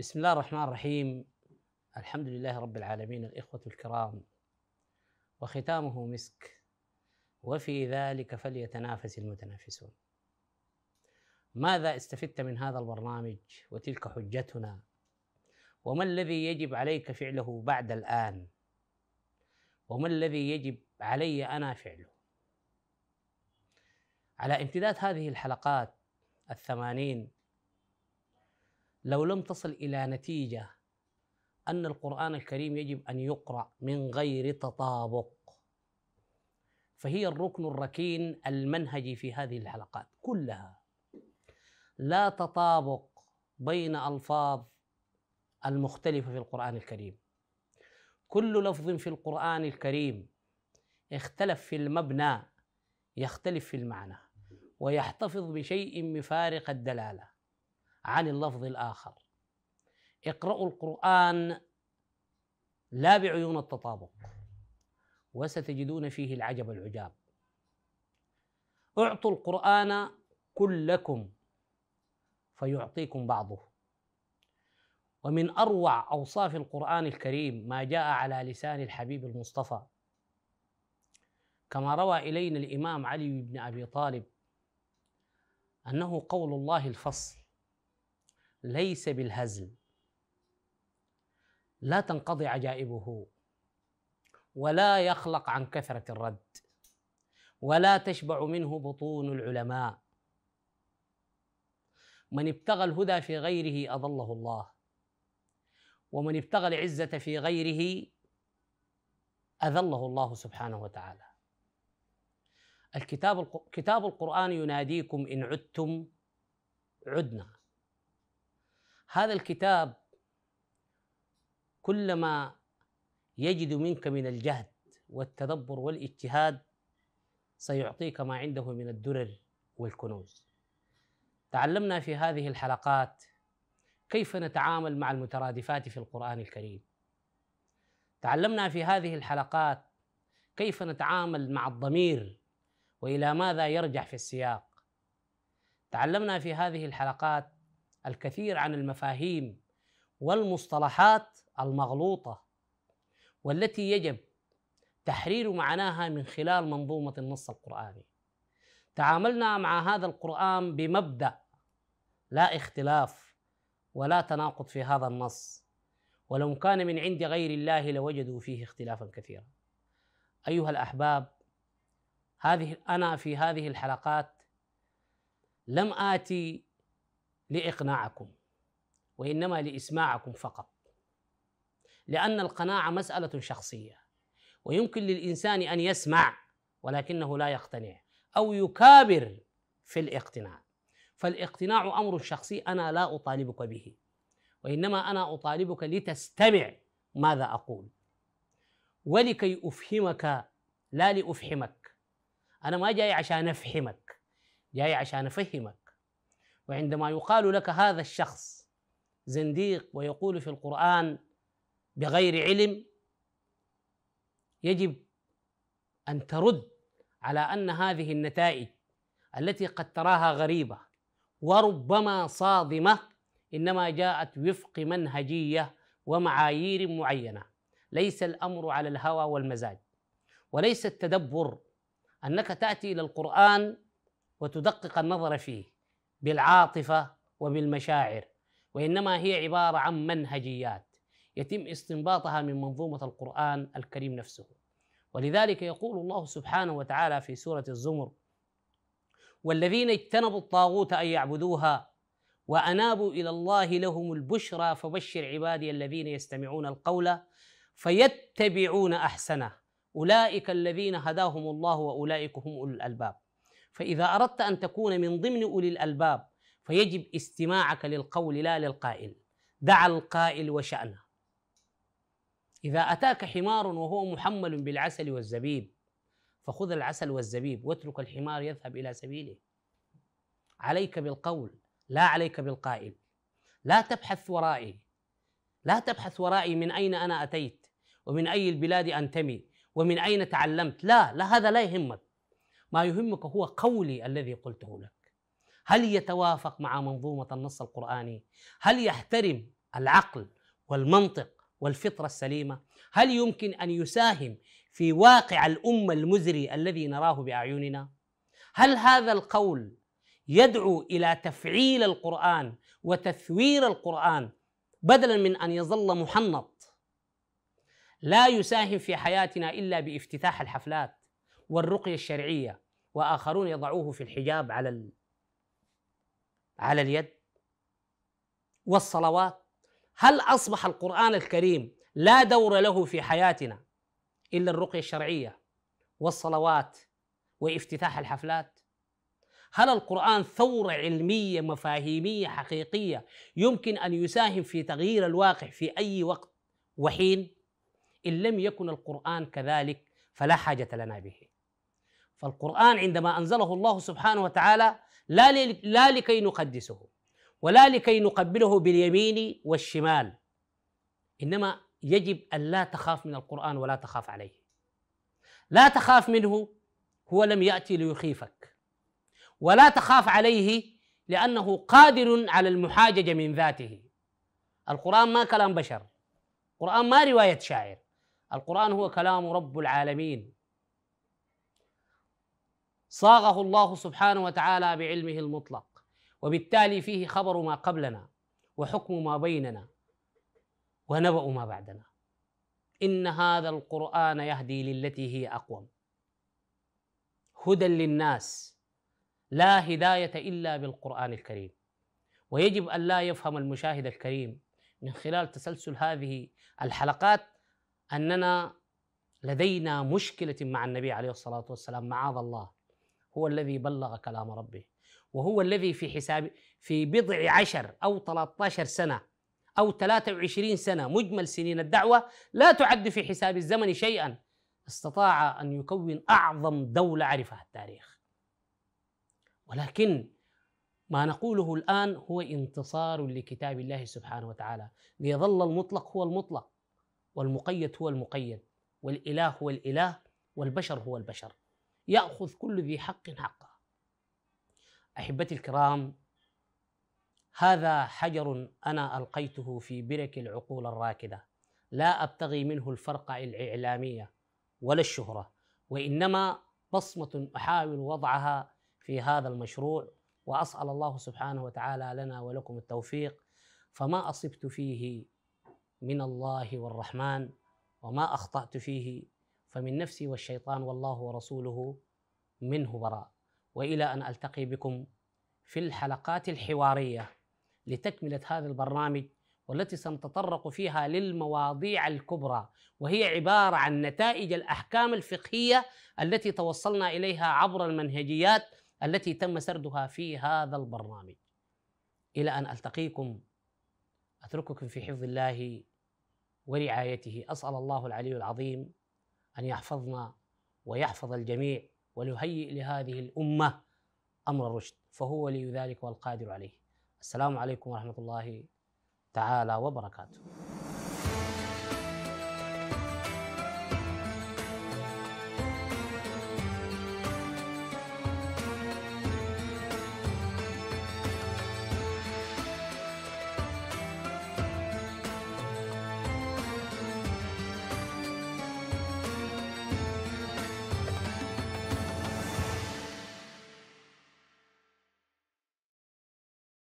بسم الله الرحمن الرحيم. الحمد لله رب العالمين الإخوة الكرام وختامه مسك وفي ذلك فليتنافس المتنافسون. ماذا استفدت من هذا البرنامج وتلك حجتنا؟ وما الذي يجب عليك فعله بعد الآن؟ وما الذي يجب علي أنا فعله؟ على امتداد هذه الحلقات الثمانين لو لم تصل إلى نتيجة أن القرآن الكريم يجب أن يقرأ من غير تطابق. فهي الركن الركين المنهجي في هذه الحلقات كلها. لا تطابق بين ألفاظ المختلفه في القرآن الكريم. كل لفظ في القرآن الكريم اختلف في المبنى يختلف في المعنى ويحتفظ بشيء مفارق الدلالة. عن اللفظ الآخر. اقرأوا القرآن لا بعيون التطابق وستجدون فيه العجب العجاب. اعطوا القرآن كلكم فيعطيكم بعضه. ومن أروع أوصاف القرآن الكريم ما جاء على لسان الحبيب المصطفى. كما روى إلينا الإمام علي بن أبي طالب أنه قول الله الفصل ليس بالهزل. لا تنقضي عجائبه ولا يخلق عن كثرة الرد ولا تشبع منه بطون العلماء. من ابتغى الهدى في غيره أضله الله ومن ابتغى العزة في غيره أذله الله سبحانه وتعالى. الكتاب كتاب القرآن يناديكم إن عدتم عدنا. هذا الكتاب كلما يجد منك من الجهد والتدبر والاجتهاد سيعطيك ما عنده من الدرر والكنوز. تعلمنا في هذه الحلقات كيف نتعامل مع المترادفات في القرآن الكريم. تعلمنا في هذه الحلقات كيف نتعامل مع الضمير وإلى ماذا يرجع في السياق. تعلمنا في هذه الحلقات الكثير عن المفاهيم والمصطلحات المغلوطة والتي يجب تحرير معناها من خلال منظومة النص القرآني. تعاملنا مع هذا القرآن بمبدأ لا اختلاف ولا تناقض في هذا النص ولو كان من عند غير الله لوجدوا فيه اختلافا كثيرا. أيها الأحباب هذه أنا في هذه الحلقات لم آتي لإقناعكم وإنما لإسماعكم فقط. لأن القناعة مسألة شخصية ويمكن للإنسان أن يسمع ولكنه لا يقتنع أو يكابر في الاقتناع. فالاقتناع أمر شخصي أنا لا أطالبك به وإنما أنا أطالبك لتستمع ماذا أقول. ولكي أفهمك لا لافحمك أنا ما جاي عشان افحمك جاي عشان أفهمك. وعندما يقال لك هذا الشخص زنديق ويقول في القرآن بغير علم يجب أن ترد على أن هذه النتائج التي قد تراها غريبة وربما صادمة إنما جاءت وفق منهجية ومعايير معينة. ليس الأمر على الهوى والمزاج وليس التدبر أنك تأتي إلى القرآن وتدقق النظر فيه. بالعاطفة وبالمشاعر وإنما هي عبارة عن منهجيات يتم استنباطها من منظومة القرآن الكريم نفسه. ولذلك يقول الله سبحانه وتعالى في سورة الزمر والذين اجتنبوا الطاغوت أن يعبدوها وأنابوا إلى الله لهم البشرى فبشر عبادي الذين يستمعون القول فيتبعون أحسنه. أولئك الذين هداهم الله وأولئك هم اولو الألباب. فإذا أردت أن تكون من ضمن أولي الألباب فيجب استماعك للقول لا للقائل. دع القائل وشأنه. إذا أتاك حمار وهو محمل بالعسل والزبيب فخذ العسل والزبيب واترك الحمار يذهب إلى سبيله. عليك بالقول لا عليك بالقائل. لا تبحث ورائي. لا تبحث ورائي من أين أنا أتيت ومن أي البلاد أنتمي ومن أين تعلمت. لا لا هذا لا يهمك. ما يهمك هو قولي الذي قلته لك. هل يتوافق مع منظومة النص القرآني؟ هل يحترم العقل والمنطق والفطرة السليمة؟ هل يمكن أن يساهم في واقع الأمة المزري الذي نراه بأعيننا؟ هل هذا القول يدعو إلى تفعيل القرآن وتثوير القرآن بدلا من أن يظل محنط؟ لا يساهم في حياتنا إلا بإفتتاح الحفلات. والرقية الشرعية وآخرون يضعوه في الحجاب على على اليد. والصلوات. هل أصبح القرآن الكريم لا دور له في حياتنا إلا الرقية الشرعية والصلوات وافتتاح الحفلات؟ هل القرآن ثورة علمية مفاهيمية حقيقية يمكن أن يساهم في تغيير الواقع في أي وقت وحين؟ إن لم يكن القرآن كذلك فلا حاجة لنا به. فالقرآن عندما أنزله الله سبحانه وتعالى لا لا لكي نقدسه ولا لكي نقبله باليمين والشمال. إنما يجب أن لا تخاف من القرآن ولا تخاف عليه. لا تخاف منه هو لم يأتي ليخيفك. ولا تخاف عليه لأنه قادر على المحاججه من ذاته. القرآن ما كلام بشر. القرآن ما رواية شاعر. القرآن هو كلام رب العالمين. صاغه الله سبحانه وتعالى بعلمه المطلق وبالتالي فيه خبر ما قبلنا وحكم ما بيننا ونبأ ما بعدنا. إن هذا القرآن يهدي للتي هي أقوم. هدى للناس لا هداية إلا بالقرآن الكريم. ويجب أن لا يفهم المشاهد الكريم من خلال تسلسل هذه الحلقات أننا لدينا مشكلة مع النبي عليه الصلاة والسلام معاذ الله. هو الذي بلغ كلام ربه. وهو الذي في حساب في بضع عشر أو 13 سنة أو 23 سنة مجمل سنين الدعوة لا تعد في حساب الزمن شيئا. استطاع أن يكون أعظم دولة عرفها التاريخ. ولكن ما نقوله الآن هو انتصار لكتاب الله سبحانه وتعالى. ليظل المطلق هو المطلق والمقيد هو المقيد والإله هو الإله والبشر هو البشر. يأخذ كل ذي حق حقه. أحبتي الكرام هذا حجر أنا ألقيته في برك العقول الراكدة. لا أبتغي منه الفرق الإعلامية ولا الشهرة وإنما بصمة أحاول وضعها في هذا المشروع وأسأل الله سبحانه وتعالى لنا ولكم التوفيق. فما أصبت فيه من الله والرحمن وما أخطأت فيه فمن نفسي والشيطان والله ورسوله منه براء وإلى أن ألتقي بكم في الحلقات الحوارية لتكملة هذا البرنامج والتي سنتطرق فيها للمواضيع الكبرى وهي عبارة عن نتائج الأحكام الفقهية التي توصلنا إليها عبر المنهجيات التي تم سردها في هذا البرنامج. إلى أن ألتقيكم أترككم في حفظ الله ورعايته أسأل الله العلي العظيم أن يحفظنا ويحفظ الجميع وليهيئ لهذه الأمة أمر الرشد فهو ولي ذلك والقادر عليه. السلام عليكم ورحمة الله تعالى وبركاته.